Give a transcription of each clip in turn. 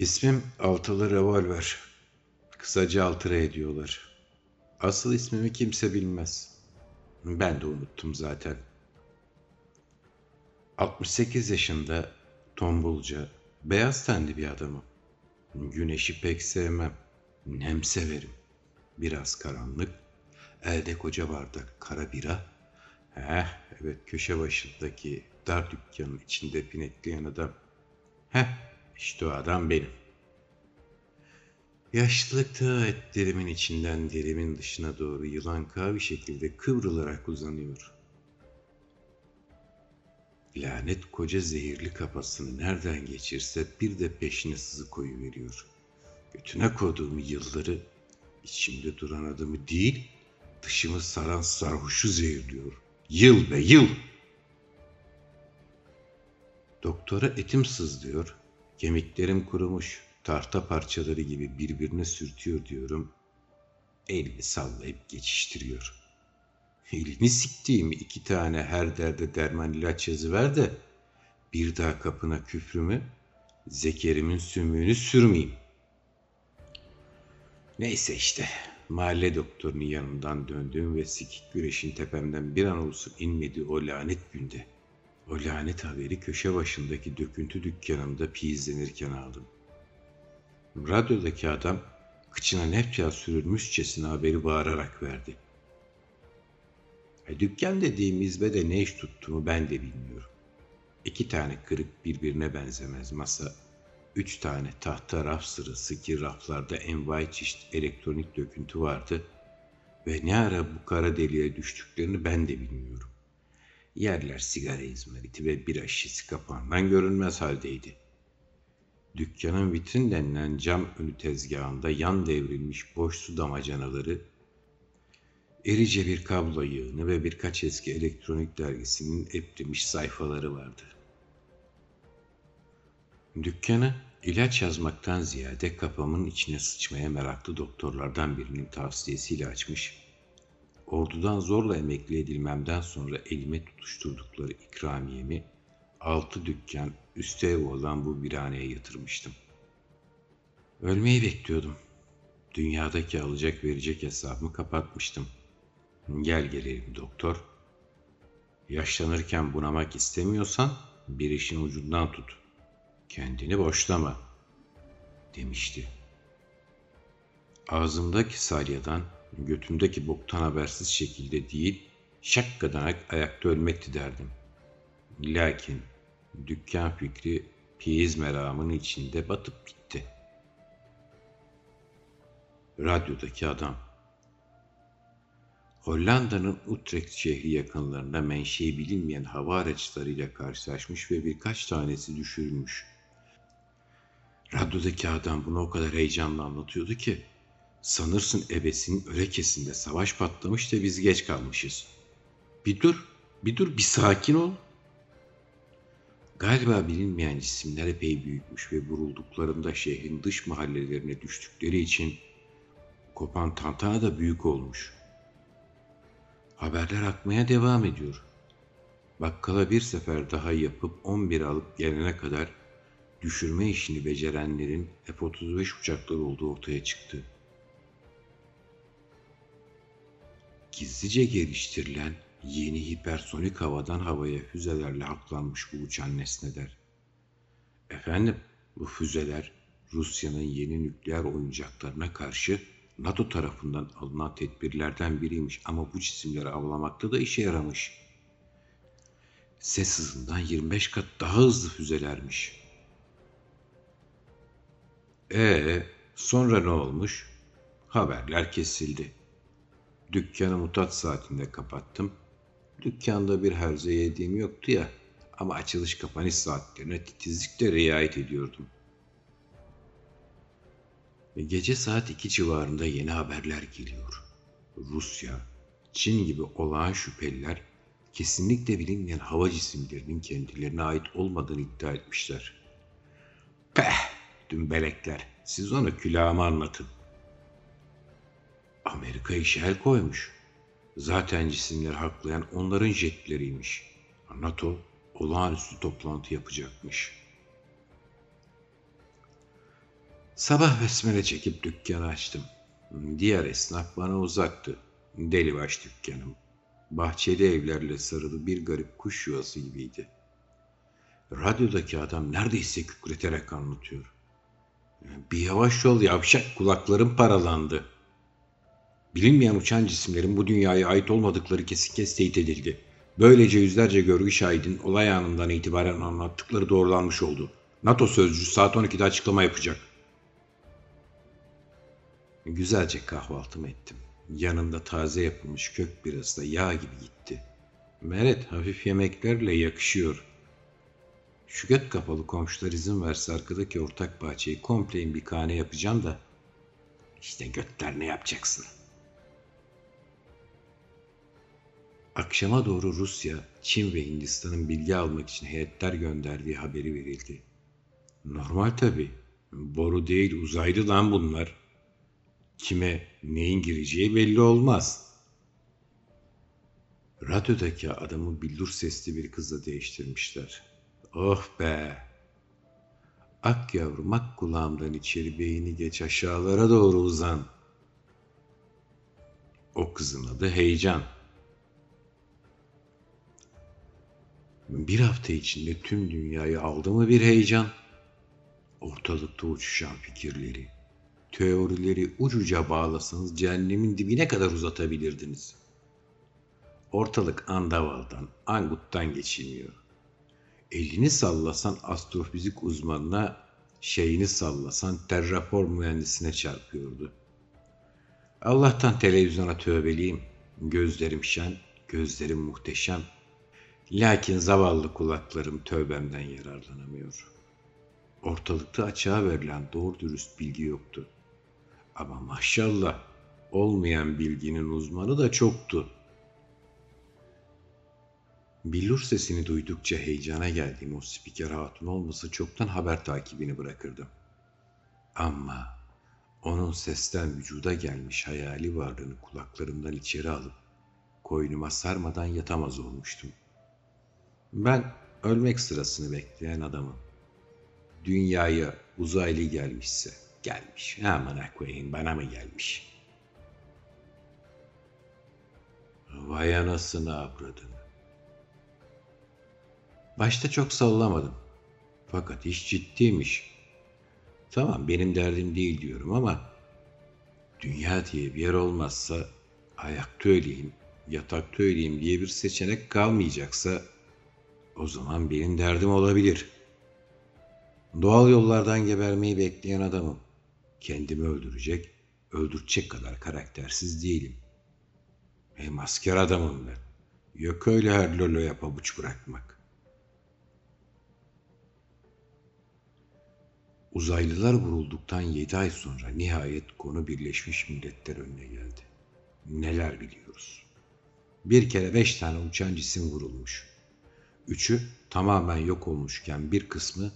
İsmim Altılı Revolver. Kısaca Altıra ediyorlar. Asıl ismimi kimse bilmez. Ben de unuttum zaten. 68 yaşında, tombulca, beyaz tenli bir adamım. Güneşi pek sevmem. Nem severim. Biraz karanlık. Elde koca bardak kara bira. Heh, evet köşe başındaki dar dükkanın içinde pinekleyen adam. Heh, işte o adam benim. Yaşlılıkta etlerimin içinden derimin dışına doğru yılan kavi şekilde kıvrılarak uzanıyor. Lanet koca zehirli kafasını nereden geçirse bir de peşine sızı koyu veriyor. Götüne koyduğum yılları içimde duran adamı değil, dışımı saran sarhoşu zehirliyor. Yıl be yıl! Doktora etim sızlıyor, kemiklerim kurumuş, tahta parçaları gibi birbirine sürtüyor diyorum. Elini sallayıp geçiştiriyor. Elini siktiğim iki tane her derde derman ilaç yazıver de bir daha kapına küfrümü, zekerimin sümüğünü sürmeyeyim. Neyse işte mahalle doktorunun yanından döndüğüm ve sikik güreşin tepemden bir an olsun inmedi o lanet günde. O lanet haberi köşe başındaki döküntü dükkanımda pizlenirken aldım. Radyodaki adam kıçına nefça sürülmüşçesine haberi bağırarak verdi. E, dükkan dediğim izbede ne iş tuttuğumu ben de bilmiyorum. İki tane kırık birbirine benzemez masa, üç tane tahta raf sırası ki raflarda envai çeşit elektronik döküntü vardı ve ne ara bu kara deliğe düştüklerini ben de bilmiyorum. Yerler sigara izmariti ve bira şişesi kapağından görünmez haldeydi. Dükkanın vitrin denilen cam önü tezgahında yan devrilmiş boş su damacanaları, erice bir kablo yığını ve birkaç eski elektronik dergisinin eprimiş sayfaları vardı. Dükkanı ilaç yazmaktan ziyade kafamın içine sıçmaya meraklı doktorlardan birinin tavsiyesiyle açmış, ordudan zorla emekli edilmemden sonra elime tutuşturdukları ikramiyemi altı dükkan üste ev olan bu birhaneye yatırmıştım. Ölmeyi bekliyordum. Dünyadaki alacak verecek hesabımı kapatmıştım. Gel gelelim doktor. Yaşlanırken bunamak istemiyorsan bir işin ucundan tut. Kendini boşlama demişti. Ağzımdaki salyadan, götümdeki boktan habersiz şekilde değil, şakkadanak ayakta ölmekti derdim. Lakin dükkan fikri piyiz meramının içinde batıp gitti. Radyodaki adam. Hollanda'nın Utrecht şehri yakınlarında menşei bilinmeyen hava araçlarıyla karşılaşmış ve birkaç tanesi düşürülmüş. Radyodaki adam bunu o kadar heyecanla anlatıyordu ki sanırsın ebesinin örekesinde savaş patlamış da biz geç kalmışız. Bir dur, bir dur, bir sakin ol. Galiba bilinmeyen cisimler epey büyükmüş ve vurulduklarında şehrin dış mahallelerine düştükleri için kopan tantana da büyük olmuş. Haberler akmaya devam ediyor. Bakkala bir sefer daha yapıp 11 alıp gelene kadar düşürme işini becerenlerin F-35 uçakları olduğu ortaya çıktı. Gizlice geliştirilen yeni hipersonik havadan havaya füzelerle haklanmış bu uçan nesneler. Efendim, bu füzeler Rusya'nın yeni nükleer oyuncaklarına karşı NATO tarafından alınan tedbirlerden biriymiş ama bu cisimleri avlamakta da işe yaramış. Ses hızından 25 kat daha hızlı füzelermiş. Ee, sonra ne olmuş? Haberler kesildi. Dükkanı mutat saatinde kapattım. Dükkanda bir herze yediğim yoktu ya ama açılış kapanış saatlerine titizlikle riayet ediyordum. Ve gece saat iki civarında yeni haberler geliyor. Rusya, Çin gibi olağan şüpheliler kesinlikle bilinmeyen hava cisimlerinin kendilerine ait olmadığını iddia etmişler. Peh, dümbelekler, siz onu külahıma anlatın. Amerika işe el koymuş. Zaten cisimleri haklayan onların jetleriymiş. NATO olağanüstü toplantı yapacakmış. Sabah besmele çekip dükkanı açtım. Diğer esnaf bana uzaktı. Delibaş dükkanım. Bahçeli evlerle sarılı bir garip kuş yuvası gibiydi. Radyodaki adam neredeyse kükreterek anlatıyor. Bir yavaş yol yavşak kulaklarım paralandı. Bilinmeyen uçan cisimlerin bu dünyaya ait olmadıkları kesin kes teyit edildi. Böylece yüzlerce görgü şahidin olay anından itibaren anlattıkları doğrulanmış oldu. NATO sözcüsü saat 12'de açıklama yapacak. Güzelce kahvaltımı ettim. Yanında taze yapılmış kök birası da yağ gibi gitti. Meret hafif yemeklerle yakışıyor. Şu göt kapalı komşular izin verse arkadaki ortak bahçeyi komple imbikane yapacağım da işte götler ne yapacaksın? Akşama doğru Rusya, Çin ve Hindistan'ın bilgi almak için heyetler gönderdiği haberi verildi. Normal tabi. Boru değil uzaylı lan bunlar. Kime neyin gireceği belli olmaz. Radyodaki adamı billur sesli bir kızla değiştirmişler. Oh be! Ak yavrum ak kulağımdan içeri beyni geç aşağılara doğru uzan. O kızın adı Heyecan. Bir hafta içinde tüm dünyayı aldı mı bir heyecan? Ortalıkta uçuşan fikirleri, teorileri ucuca bağlasanız cehennemin dibine kadar uzatabilirdiniz. Ortalık andavaldan, anguttan geçilmiyor. Elini sallasan astrofizik uzmanına, şeyini sallasan terrapor mühendisine çarpıyordu. Allah'tan televizyona tövbeliyim. Gözlerim şen, gözlerim muhteşem. Lakin zavallı kulaklarım tövbemden yararlanamıyor. Ortalıkta açığa verilen doğru dürüst bilgi yoktu. Ama maşallah olmayan bilginin uzmanı da çoktu. Billur sesini duydukça heyecana geldiğim o spiker hatun olması çoktan haber takibini bırakırdım. Ama onun sesten vücuda gelmiş hayali varlığını kulaklarımdan içeri alıp koynuma sarmadan yatamaz olmuştum. Ben ölmek sırasını bekleyen adamım. Dünyaya uzaylı gelmişse gelmiş. Amına koyayım bana mı gelmiş? Vay anasını avradını. Başta çok sallamadım. Fakat iş ciddiymiş. Tamam benim derdim değil diyorum ama dünya diye bir yer olmazsa ayakta öleyim, yatakta öleyim diye bir seçenek kalmayacaksa o zaman benim derdim olabilir. Doğal yollardan gebermeyi bekleyen adamım. Kendimi öldürecek, öldürecek kadar karaktersiz değilim. Hem asker adamım ben. Yok öyle her loloya pabuç bırakmak. Uzaylılar vurulduktan yedi ay sonra nihayet konu Birleşmiş Milletler önüne geldi. Neler biliyoruz? Bir kere beş tane uçan cisim vurulmuş. Üçü tamamen yok olmuşken bir kısmı,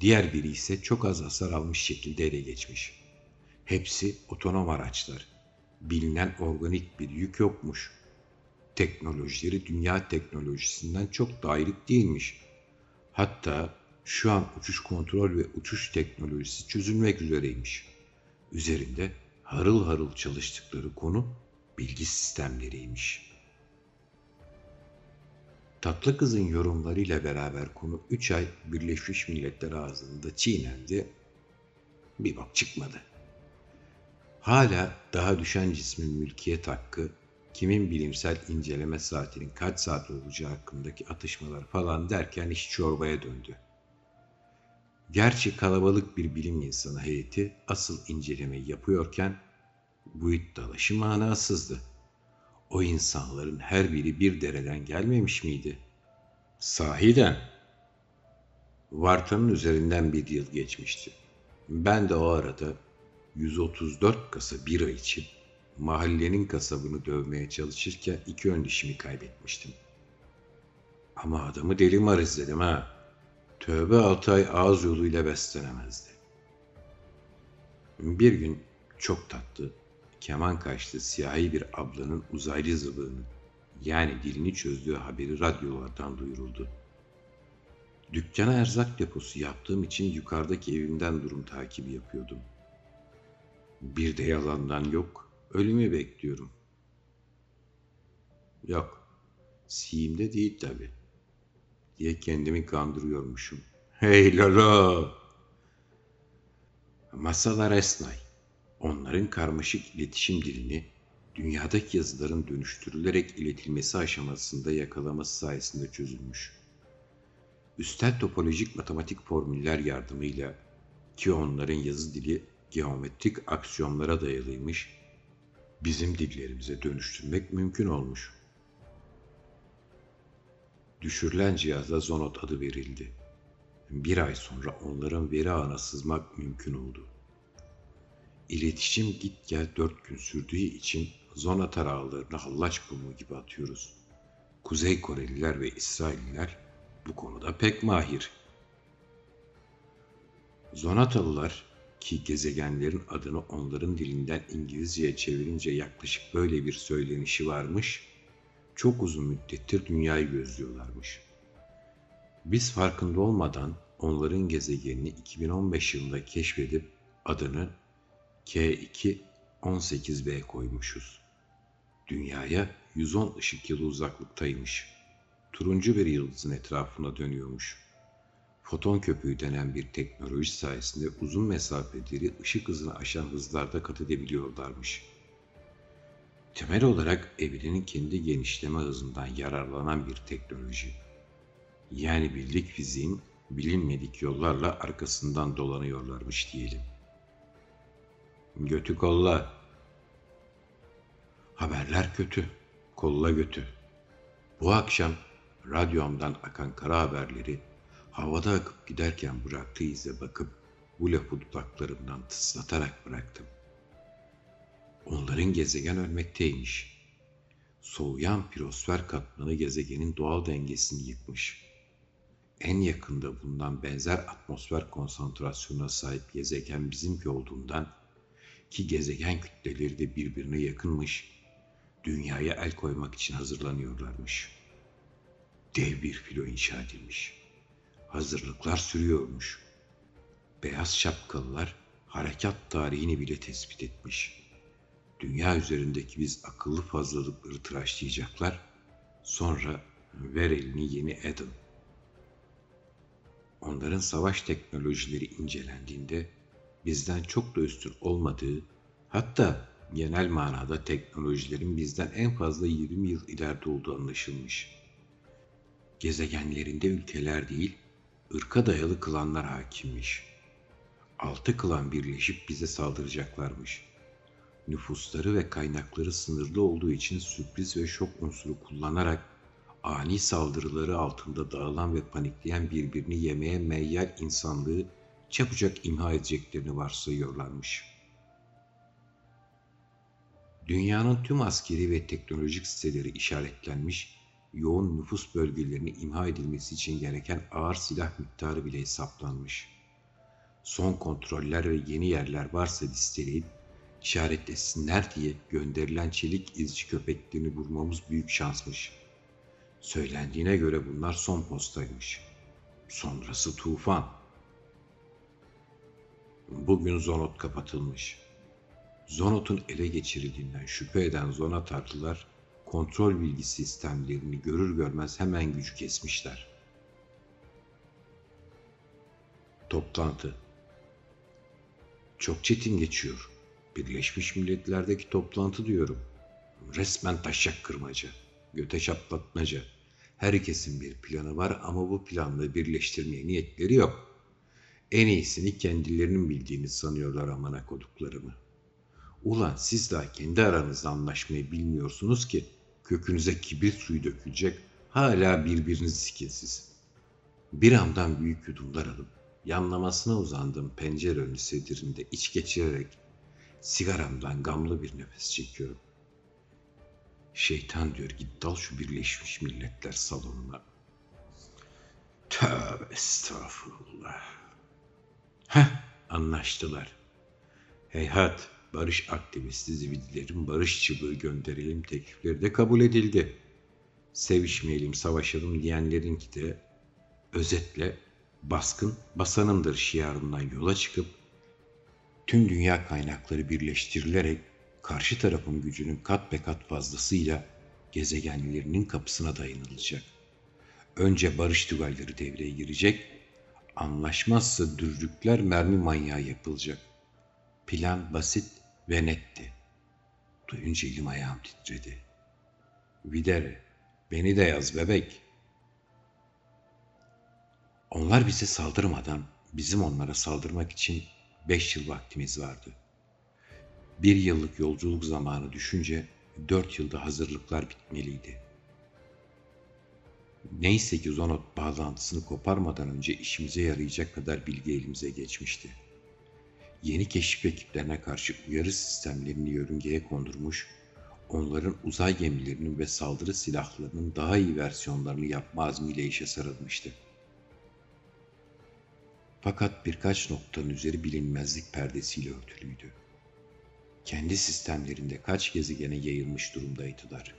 diğer biri ise çok az hasar almış şekilde ele geçmiş. Hepsi otonom araçlar. Bilinen organik bir yük yokmuş. Teknolojileri dünya teknolojisinden çok da ayrık değilmiş. Hatta şu an uçuş kontrol ve uçuş teknolojisi çözülmek üzereymiş. Üzerinde harıl harıl çalıştıkları konu bilgi sistemleriymiş. Tatlı kızın yorumlarıyla beraber konu 3 ay Birleşmiş Milletler ağzında çiğnendi. Bir bak çıkmadı. Hala daha düşen cismin mülkiyet hakkı, kimin bilimsel inceleme saatinin kaç saat olacağı hakkındaki atışmalar falan derken iş çorbaya döndü. Gerçi kalabalık bir bilim insanı heyeti asıl incelemeyi yapıyorken bu dalaşı manasızdı. O insanların her biri bir dereden gelmemiş miydi? Sahiden. Vartanın üzerinden bir yıl geçmişti. Ben de o arada 134 kasa bira için mahallenin kasabını dövmeye çalışırken iki ön dişimi kaybetmiştim. Ama adamı deli mariz dedim ha. Tövbe altı ay ağız yoluyla beslenemezdi. Bir gün çok tatlı, keman kaşlı siyahi bir ablanın uzaylı zıvığını yani dilini çözdüğü haberi radyolardan duyuruldu. Dükkana erzak deposu yaptığım için yukarıdaki evimden durum takibi yapıyordum. Bir de yalandan yok, ölümü bekliyorum. Yok, siyimde değil tabi. Diye kendimi kandırıyormuşum. Hey Lolo! Masalar esnay. Onların karmaşık iletişim dilini dünyadaki yazıların dönüştürülerek iletilmesi aşamasında yakalaması sayesinde çözülmüş. Üstel topolojik matematik formüller yardımıyla ki onların yazı dili geometrik aksiyonlara dayalıymış, bizim dillerimize dönüştürmek mümkün olmuş. Düşürülen cihaza Zonot adı verildi. Bir ay sonra onların veri ağına sızmak mümkün oldu. İletişim git gel dört gün sürdüğü için Zonat ağlarını hallaç kumu gibi atıyoruz. Kuzey Koreliler ve İsrailliler bu konuda pek mahir. Zonatalılar ki gezegenlerin adını onların dilinden İngilizceye çevirince yaklaşık böyle bir söylenişi varmış, çok uzun müddettir dünyayı gözlüyorlarmış. Biz farkında olmadan onların gezegenini 2015 yılında keşfedip adını K2 18b koymuşuz. Dünyaya 110 ışık yılı uzaklıktaymış. Turuncu bir yıldızın etrafına dönüyormuş. Foton köpüğü denen bir teknoloji sayesinde uzun mesafeleri ışık hızını aşan hızlarda kat edebiliyorlarmış. Temel olarak evrenin kendi genişleme hızından yararlanan bir teknoloji. Yani bildik fiziğin bilinmedik yollarla arkasından dolanıyorlarmış diyelim. Götü kolla. Haberler kötü. Kolla götü. Bu akşam radyomdan akan kara haberleri havada akıp giderken bıraktığı ize bakıp bu lafı dudaklarımdan tıslatarak bıraktım. Onların gezegen ölmekteymiş. Soğuyan pirosfer katmanı gezegenin doğal dengesini yıkmış. En yakında bulunan benzer atmosfer konsantrasyonuna sahip gezegen bizimki olduğundan ki gezegen kütleleri de birbirine yakınmış, dünyaya el koymak için hazırlanıyorlarmış. Dev bir filo inşa edilmiş. Hazırlıklar sürüyormuş. Beyaz şapkalılar harekat tarihini bile tespit etmiş. Dünya üzerindeki biz akıllı fazlalıkları tıraşlayacaklar, sonra ver elini yeni Eden. Onların savaş teknolojileri incelendiğinde bizden çok da üstün olmadığı, hatta genel manada teknolojilerin bizden en fazla 20 yıl ileride olduğu anlaşılmış. Gezegenlerinde ülkeler değil, ırka dayalı klanlar hakimmiş. Altı klan birleşip bize saldıracaklarmış. Nüfusları ve kaynakları sınırlı olduğu için sürpriz ve şok unsuru kullanarak ani saldırıları altında dağılan ve panikleyen birbirini yemeye meyyal insanlığı çabucak imha edeceklerini varsayıyorlarmış. Dünyanın tüm askeri ve teknolojik siteleri işaretlenmiş, yoğun nüfus bölgelerinin imha edilmesi için gereken ağır silah miktarı bile hesaplanmış. Son kontroller ve yeni yerler varsa listeleyip işaretlesinler diye gönderilen çelik izci köpeklerini vurmamız büyük şansmış. Söylendiğine göre bunlar son postaymış. Sonrası tufan. Bugün Zonot kapatılmış. Zonot'un ele geçirildiğinden şüphe eden Zonatarlılar kontrol bilgi sistemlerini görür görmez hemen gücü kesmişler. Toplantı Çok çetin geçiyor. Birleşmiş Milletler'deki toplantı diyorum. Resmen taşak kırmaca, göte çatlatmaca. Herkesin bir planı var ama bu planla birleştirmeye niyetleri yok.'' En iyisini kendilerinin bildiğini sanıyorlar amana koduklarımı. Ulan siz daha kendi aranızda anlaşmayı bilmiyorsunuz ki kökünüze kibrit suyu dökülecek hala birbirinizi sikinsiz. Bir amdan büyük yudumlar alıp yanlamasına uzandığım pencere önü sedirinde iç geçirerek sigaramdan gamlı bir nefes çekiyorum. Şeytan diyor git dal şu Birleşmiş Milletler salonuna. Tövbe estağfurullah. Heh, anlaştılar. Heyhat, barış aktivisti zibidilerin barış çubuğu gönderelim teklifleri de kabul edildi. Sevişmeyelim, savaşalım diyenlerinki de Özetle baskın basanındır şiarından yola çıkıp tüm dünya kaynakları birleştirilerek karşı tarafın gücünün kat be kat fazlasıyla gezegenlerinin kapısına dayanılacak. Önce barış tügalleri devreye girecek, anlaşmazsa dürrükler mermi manyağı yapılacak. Plan basit ve netti. Duyunca elim ayağım titredi. Videre, beni de yaz bebek. Onlar bize saldırmadan bizim onlara saldırmak için beş yıl vaktimiz vardı. Bir yıllık yolculuk zamanı düşünce dört yılda hazırlıklar bitmeliydi. Neyse ki Zonot bağlantısını koparmadan önce işimize yarayacak kadar bilgi elimize geçmişti. Yeni keşif ekiplerine karşı uyarı sistemlerini yörüngeye kondurmuş, onların uzay gemilerinin ve saldırı silahlarının daha iyi versiyonlarını yapma azmiyle işe sarılmıştı. Fakat birkaç noktanın üzeri bilinmezlik perdesiyle örtülüydü. Kendi sistemlerinde kaç gezegene yayılmış durumdaydılar.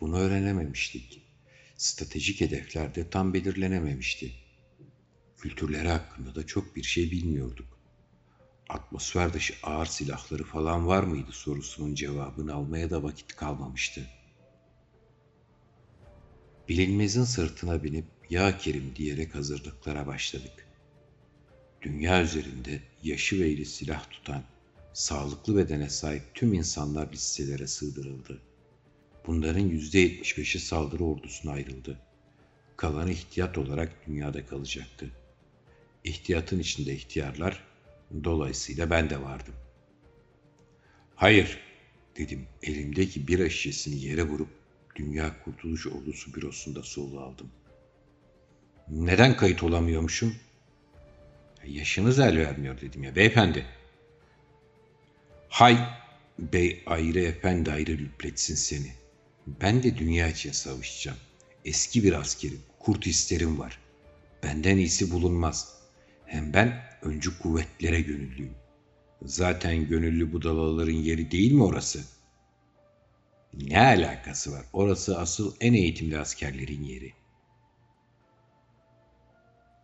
Bunu öğrenememiştik. Stratejik hedefler de tam belirlenememişti. Kültürleri hakkında da çok bir şey bilmiyorduk. Atmosfer dışı ağır silahları falan var mıydı sorusunun cevabını almaya da vakit kalmamıştı. Bilinmezin sırtına binip ya Kerim diyerek hazırlıklara başladık. Dünya üzerinde yaşı ve eli silah tutan, sağlıklı bedene sahip tüm insanlar listelere sığdırıldı. Bunların %75'i saldırı ordusuna ayrıldı. Kalanı ihtiyat olarak dünyada kalacaktı. İhtiyatın içinde ihtiyarlar, dolayısıyla ben de vardım. Hayır, dedim elimdeki bir şişesini yere vurup Dünya Kurtuluş Ordusu bürosunda soluğu aldım. Neden kayıt olamıyormuşum? Yaşınız el vermiyor dedim ya beyefendi. Hay bey ayrı efendi ayrı lüpletsin seni. Ben de dünya için savaşacağım. Eski bir askerim, kurt isterim var. Benden iyisi bulunmaz. Hem ben öncü kuvvetlere gönüllüyüm. Zaten gönüllü budalaların yeri değil mi orası? Ne alakası var? Orası asıl en eğitimli askerlerin yeri.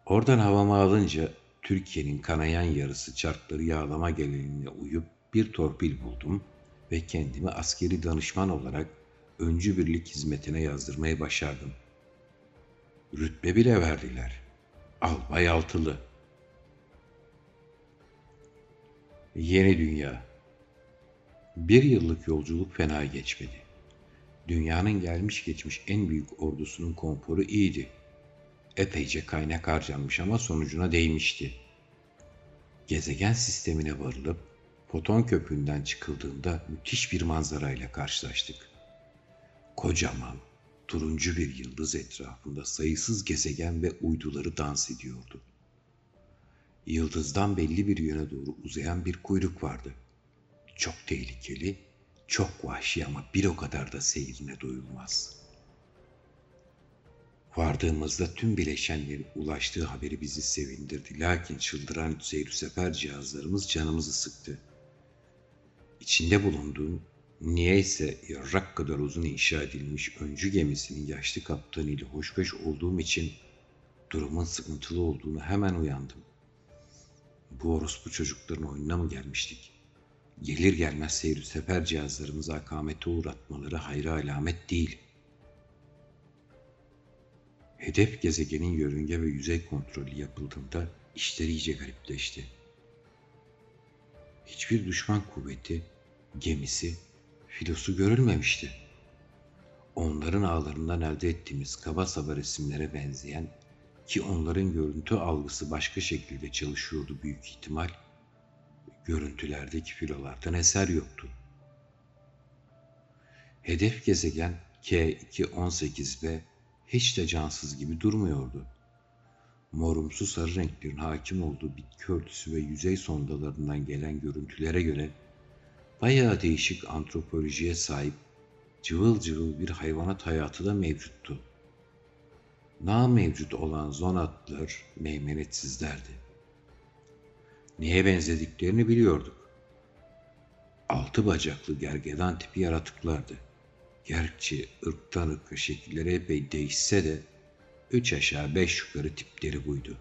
Oradan havama alınca Türkiye'nin kanayan yarısı çarkları yağlama geleneğine uyup bir torpil buldum ve kendimi askeri danışman olarak öncü birlik hizmetine yazdırmayı başardım. Rütbe bile verdiler. Albay altılı. Yeni dünya. Bir yıllık yolculuk fena geçmedi. Dünyanın gelmiş geçmiş en büyük ordusunun konforu iyiydi. Epeyce kaynak harcanmış ama sonucuna değmişti. Gezegen sistemine varılıp foton köpüğünden çıkıldığında müthiş bir manzarayla karşılaştık. Kocaman, turuncu bir yıldız etrafında sayısız gezegen ve uyduları dans ediyordu. Yıldızdan belli bir yöne doğru uzayan bir kuyruk vardı. Çok tehlikeli, çok vahşi ama bir o kadar da seyrine doyulmaz.'' Vardığımızda tüm bileşenlerin ulaştığı haberi bizi sevindirdi. Lakin çıldıran seyir sefer cihazlarımız canımızı sıktı. İçinde bulunduğum niyeyse yarrak kadar uzun inşa edilmiş öncü gemisinin yaşlı kaptanıyla hoşbeş olduğum için durumun sıkıntılı olduğunu hemen uyandım. Bu orospu çocukların oyununa mı gelmiştik? Gelir gelmez seyir sefer cihazlarımızı akamete uğratmaları hayra alamet değil.'' Hedef gezegenin yörünge ve yüzey kontrolü yapıldığında işler iyice garipleşti. Hiçbir düşman kuvveti, gemisi, filosu görülmemişti. Onların ağlarından elde ettiğimiz kaba saba resimlere benzeyen ki onların görüntü algısı başka şekilde çalışıyordu büyük ihtimal, görüntülerdeki filolardan eser yoktu. Hedef gezegen K218b hiç de cansız gibi durmuyordu. Morumsu sarı renklerin hakim olduğu bitki örtüsü ve yüzey sondalarından gelen görüntülere göre bayağı değişik antropolojiye sahip cıvıl cıvıl bir hayvanat hayatı da mevcuttu. Na mevcut olan zonatlar meymenetsizlerdi. Neye benzediklerini biliyorduk. Altı bacaklı gergedan tipi yaratıklardı. Gerçi ırktan ırka şekilleri epey değişse de üç aşağı beş yukarı tipleri buydu.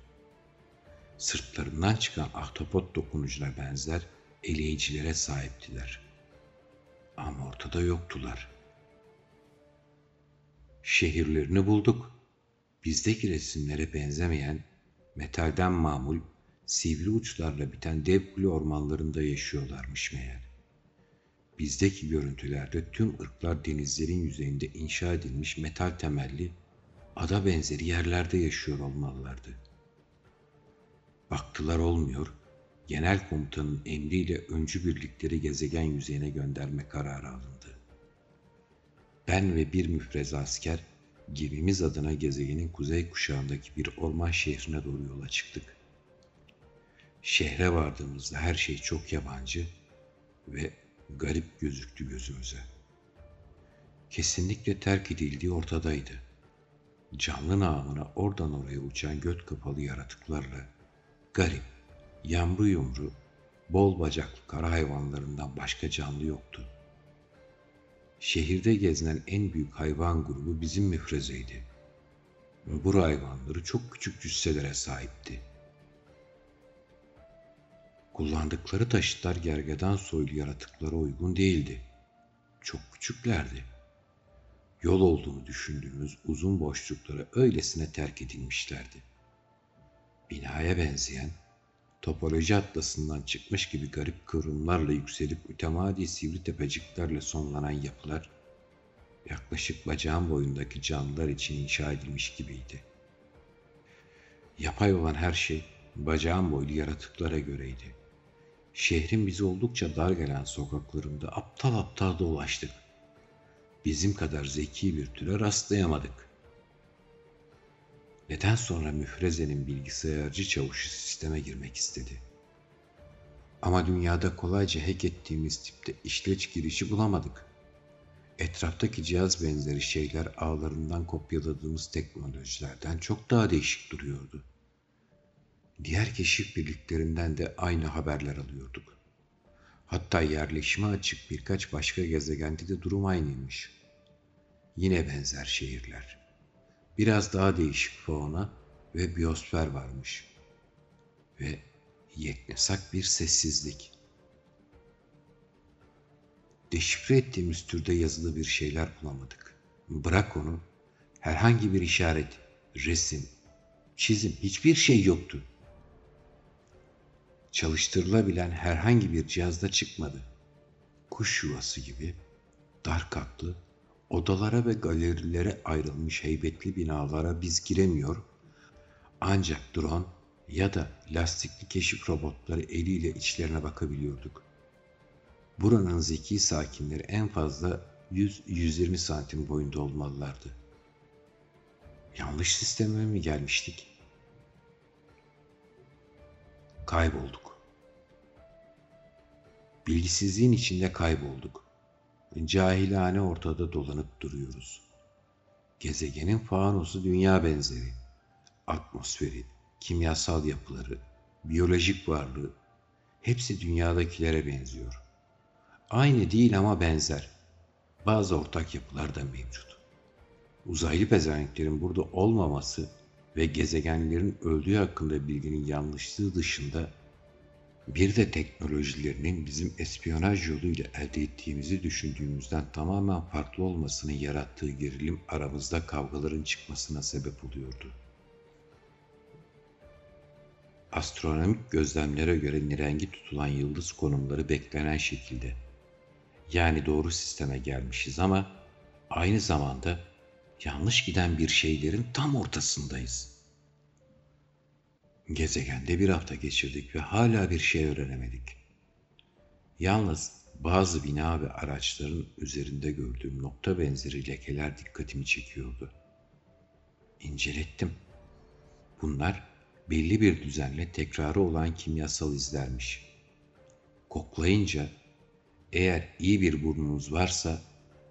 Sırtlarından çıkan ahtapot dokunucuna benzer eleyicilere sahiptiler. Ama ortada yoktular. Şehirlerini bulduk. Bizdeki resimlere benzemeyen, metalden mamul, sivri uçlarla biten dev kule ormanlarında yaşıyorlarmış meğer. Bizdeki görüntülerde tüm ırklar denizlerin yüzeyinde inşa edilmiş metal temelli ada benzeri yerlerde yaşıyor olmalılardı. Baktılar olmuyor, genel komutanın emriyle öncü birlikleri gezegen yüzeyine gönderme kararı alındı. Ben ve bir müfreze asker gemimiz adına gezegenin kuzey kuşağındaki bir orman şehrine doğru yola çıktık. Şehre vardığımızda her şey çok yabancı ve garip gözüktü gözümüze. Kesinlikle terk edildiği ortadaydı. Canlı namına oradan oraya uçan göt kapalı yaratıklarla garip, yamru yumru, bol bacaklı kara hayvanlarından başka canlı yoktu. Şehirde gezinen en büyük hayvan grubu bizim müfrezeydi. Bu hayvanları çok küçük cüsselere sahipti. Kullandıkları taşıtlar gergedan soylu yaratıklara uygun değildi. Çok küçüklerdi. Yol olduğunu düşündüğümüz uzun boşluklara öylesine terk edilmişlerdi. Binaya benzeyen, topoloji atlasından çıkmış gibi garip kıvrımlarla yükselip mütemadi sivri tepeciklerle sonlanan yapılar, yaklaşık bacağın boyundaki canlılar için inşa edilmiş gibiydi. Yapay olan her şey bacağın boylu yaratıklara göreydi. Şehrin bize oldukça dar gelen sokaklarında aptal aptal dolaştık. Bizim kadar zeki bir türe rastlayamadık. Neden sonra müfrezenin bilgisayarcı çavuşu sisteme girmek istedi? Ama dünyada kolayca hack ettiğimiz tipte işleç girişi bulamadık. Etraftaki cihaz benzeri şeyler ağlarından kopyaladığımız teknolojilerden çok daha değişik duruyordu. Diğer keşif birliklerinden de aynı haberler alıyorduk. Hatta yerleşime açık birkaç başka gezegende de durum aynıymış. Yine benzer şehirler. Biraz daha değişik fauna ve biyosfer varmış. Ve yeknesak bir sessizlik. Deşifre ettiğimiz türde yazılı bir şeyler bulamadık. Bırak onu, herhangi bir işaret, resim, çizim hiçbir şey yoktu çalıştırılabilen herhangi bir cihazda çıkmadı. Kuş yuvası gibi dar katlı, odalara ve galerilere ayrılmış heybetli binalara biz giremiyor, ancak drone ya da lastikli keşif robotları eliyle içlerine bakabiliyorduk. Buranın zeki sakinleri en fazla 100-120 santim boyunda olmalılardı. Yanlış sisteme mi gelmiştik? Kaybolduk. Bilgisizliğin içinde kaybolduk. Cahilane ortada dolanıp duruyoruz. Gezegenin fanosu dünya benzeri. Atmosferi, kimyasal yapıları, biyolojik varlığı hepsi dünyadakilere benziyor. Aynı değil ama benzer. Bazı ortak yapılar da mevcut. Uzaylı pezevenklerin burada olmaması ve gezegenlerin öldüğü hakkında bilginin yanlışlığı dışında bir de teknolojilerinin bizim espiyonaj yoluyla elde ettiğimizi düşündüğümüzden tamamen farklı olmasının yarattığı gerilim aramızda kavgaların çıkmasına sebep oluyordu. Astronomik gözlemlere göre nirengi tutulan yıldız konumları beklenen şekilde. Yani doğru sisteme gelmişiz ama aynı zamanda yanlış giden bir şeylerin tam ortasındayız. Gezegende bir hafta geçirdik ve hala bir şey öğrenemedik. Yalnız bazı bina ve araçların üzerinde gördüğüm nokta benzeri lekeler dikkatimi çekiyordu. İncelettim. Bunlar belli bir düzenle tekrarı olan kimyasal izlermiş. Koklayınca eğer iyi bir burnunuz varsa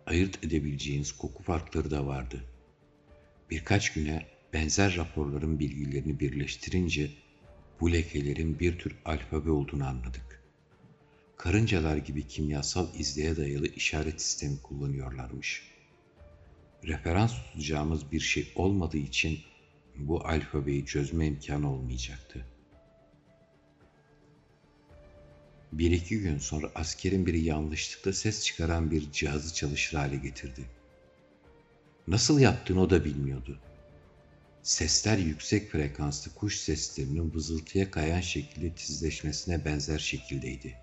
ayırt edebileceğiniz koku farkları da vardı. Birkaç güne benzer raporların bilgilerini birleştirince bu lekelerin bir tür alfabe olduğunu anladık. Karıncalar gibi kimyasal izleye dayalı işaret sistemi kullanıyorlarmış. Referans tutacağımız bir şey olmadığı için bu alfabeyi çözme imkanı olmayacaktı. Bir iki gün sonra askerin biri yanlışlıkla ses çıkaran bir cihazı çalışır hale getirdi. Nasıl yaptığını o da bilmiyordu. Sesler yüksek frekanslı kuş seslerinin vızıltıya kayan şekilde tizleşmesine benzer şekildeydi.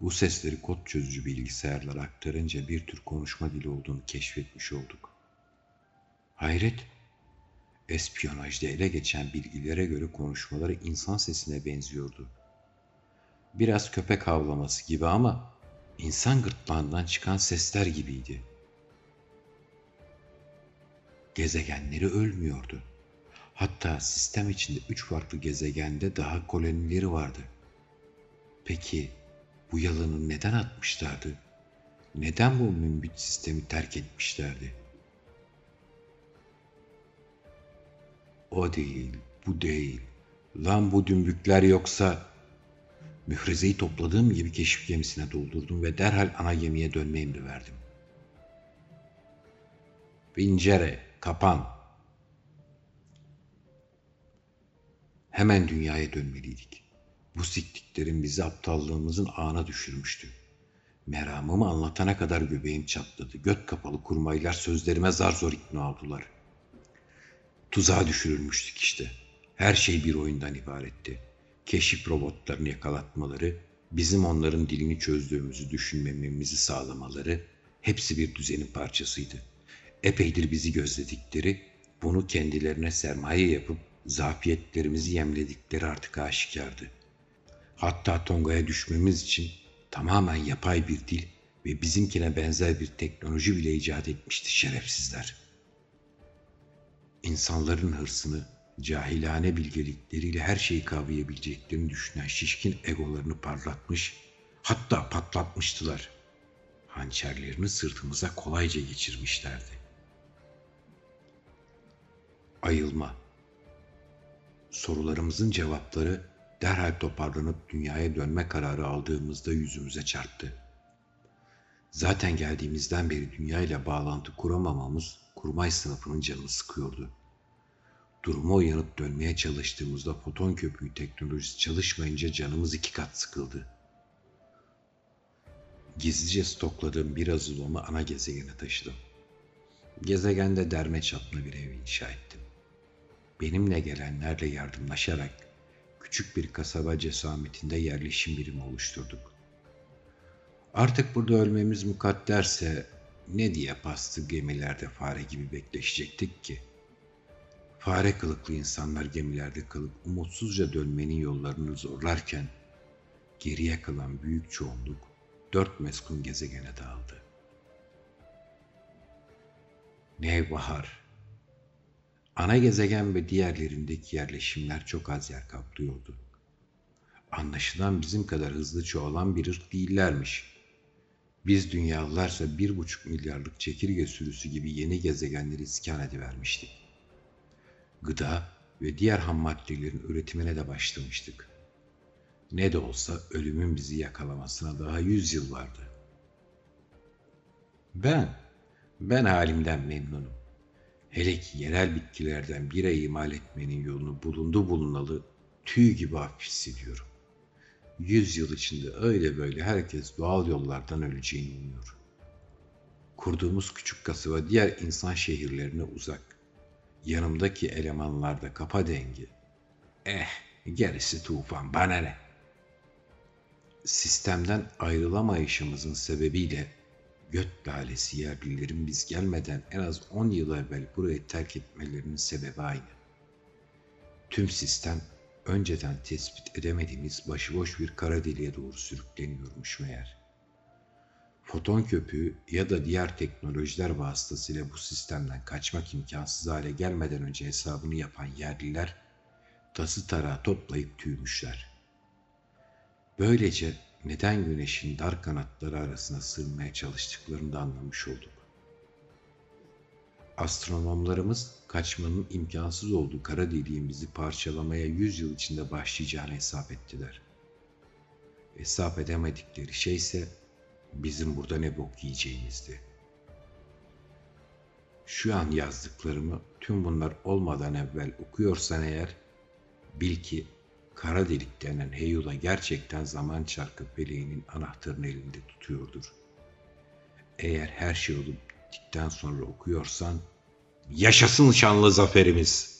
Bu sesleri kod çözücü bilgisayarlara aktarınca bir tür konuşma dili olduğunu keşfetmiş olduk. Hayret, espiyonajda ele geçen bilgilere göre konuşmaları insan sesine benziyordu. Biraz köpek havlaması gibi ama insan gırtlağından çıkan sesler gibiydi. Gezegenleri ölmüyordu. Hatta sistem içinde üç farklı gezegende daha kolonileri vardı. Peki bu yalanı neden atmışlardı? Neden bu mümbit sistemi terk etmişlerdi? O değil, bu değil. Lan bu dümbükler yoksa... Müfrezeyi topladığım gibi keşif gemisine doldurdum ve derhal ana gemiye dönme emri verdim. Pincere, kapan. Hemen dünyaya dönmeliydik. Bu siktiklerin bizi aptallığımızın ağına düşürmüştü. Meramımı anlatana kadar göbeğim çatladı. Göt kapalı kurmaylar sözlerime zar zor ikna oldular. Tuzağa düşürülmüştük işte. Her şey bir oyundan ibaretti. Keşif robotlarını yakalatmaları, bizim onların dilini çözdüğümüzü düşünmememizi sağlamaları hepsi bir düzenin parçasıydı. Epeydir bizi gözledikleri, bunu kendilerine sermaye yapıp zafiyetlerimizi yemledikleri artık aşikardı. Hatta Tonga'ya düşmemiz için tamamen yapay bir dil ve bizimkine benzer bir teknoloji bile icat etmişti şerefsizler. İnsanların hırsını, cahilane bilgelikleriyle her şeyi kavrayabileceklerini düşünen şişkin egolarını parlatmış, hatta patlatmıştılar. Hançerlerini sırtımıza kolayca geçirmişlerdi. Ayılma. Sorularımızın cevapları derhal toparlanıp dünyaya dönme kararı aldığımızda yüzümüze çarptı. Zaten geldiğimizden beri dünya ile bağlantı kuramamamız kurmay sınıfının canını sıkıyordu. Duruma uyanıp dönmeye çalıştığımızda foton köpüğü teknolojisi çalışmayınca canımız iki kat sıkıldı. Gizlice stokladığım bir azulonu ana gezegene taşıdım. Gezegende derme çatma bir ev inşa ettim. Benimle gelenlerle yardımlaşarak küçük bir kasaba cesametinde yerleşim birimi oluşturduk. Artık burada ölmemiz mukadderse ne diye pastı gemilerde fare gibi bekleşecektik ki? Fare kılıklı insanlar gemilerde kalıp umutsuzca dönmenin yollarını zorlarken geriye kalan büyük çoğunluk dört meskun gezegene dağıldı. Nevbahar Ana gezegen ve diğerlerindeki yerleşimler çok az yer kaplıyordu. Anlaşılan bizim kadar hızlı çoğalan bir ırk değillermiş. Biz dünyalılarsa bir buçuk milyarlık çekirge sürüsü gibi yeni gezegenleri iskan edivermiştik. Gıda ve diğer ham maddelerin üretimine de başlamıştık. Ne de olsa ölümün bizi yakalamasına daha yüz yıl vardı. Ben, ben halimden memnunum. Hele ki yerel bitkilerden bira imal etmenin yolunu bulundu bulunalı tüy gibi hafif hissediyorum. Yüz yıl içinde öyle böyle herkes doğal yollardan öleceğini umuyor. Kurduğumuz küçük kasaba diğer insan şehirlerine uzak. Yanımdaki elemanlar da kafa dengi. Eh, gerisi tufan, bana ne? Sistemden ayrılamayışımızın sebebiyle göt lalesi yerlilerin biz gelmeden en az 10 yıl evvel burayı terk etmelerinin sebebi aynı. Tüm sistem önceden tespit edemediğimiz başıboş bir kara deliğe doğru sürükleniyormuş meğer. Foton köpüğü ya da diğer teknolojiler vasıtasıyla bu sistemden kaçmak imkansız hale gelmeden önce hesabını yapan yerliler tası tarağı toplayıp tüymüşler. Böylece neden güneşin dar kanatları arasına sığmaya çalıştıklarını da anlamış olduk. Astronomlarımız kaçmanın imkansız olduğu kara deliğin bizi parçalamaya yüz yıl içinde başlayacağını hesap ettiler. Hesap edemedikleri şey ise bizim burada ne bok yiyeceğimizdi. Şu an yazdıklarımı tüm bunlar olmadan evvel okuyorsan eğer bil ki kara delik denen heyula gerçekten zaman çarkı peleğinin anahtarını elinde tutuyordur. Eğer her şey olup bittikten sonra okuyorsan yaşasın şanlı zaferimiz.''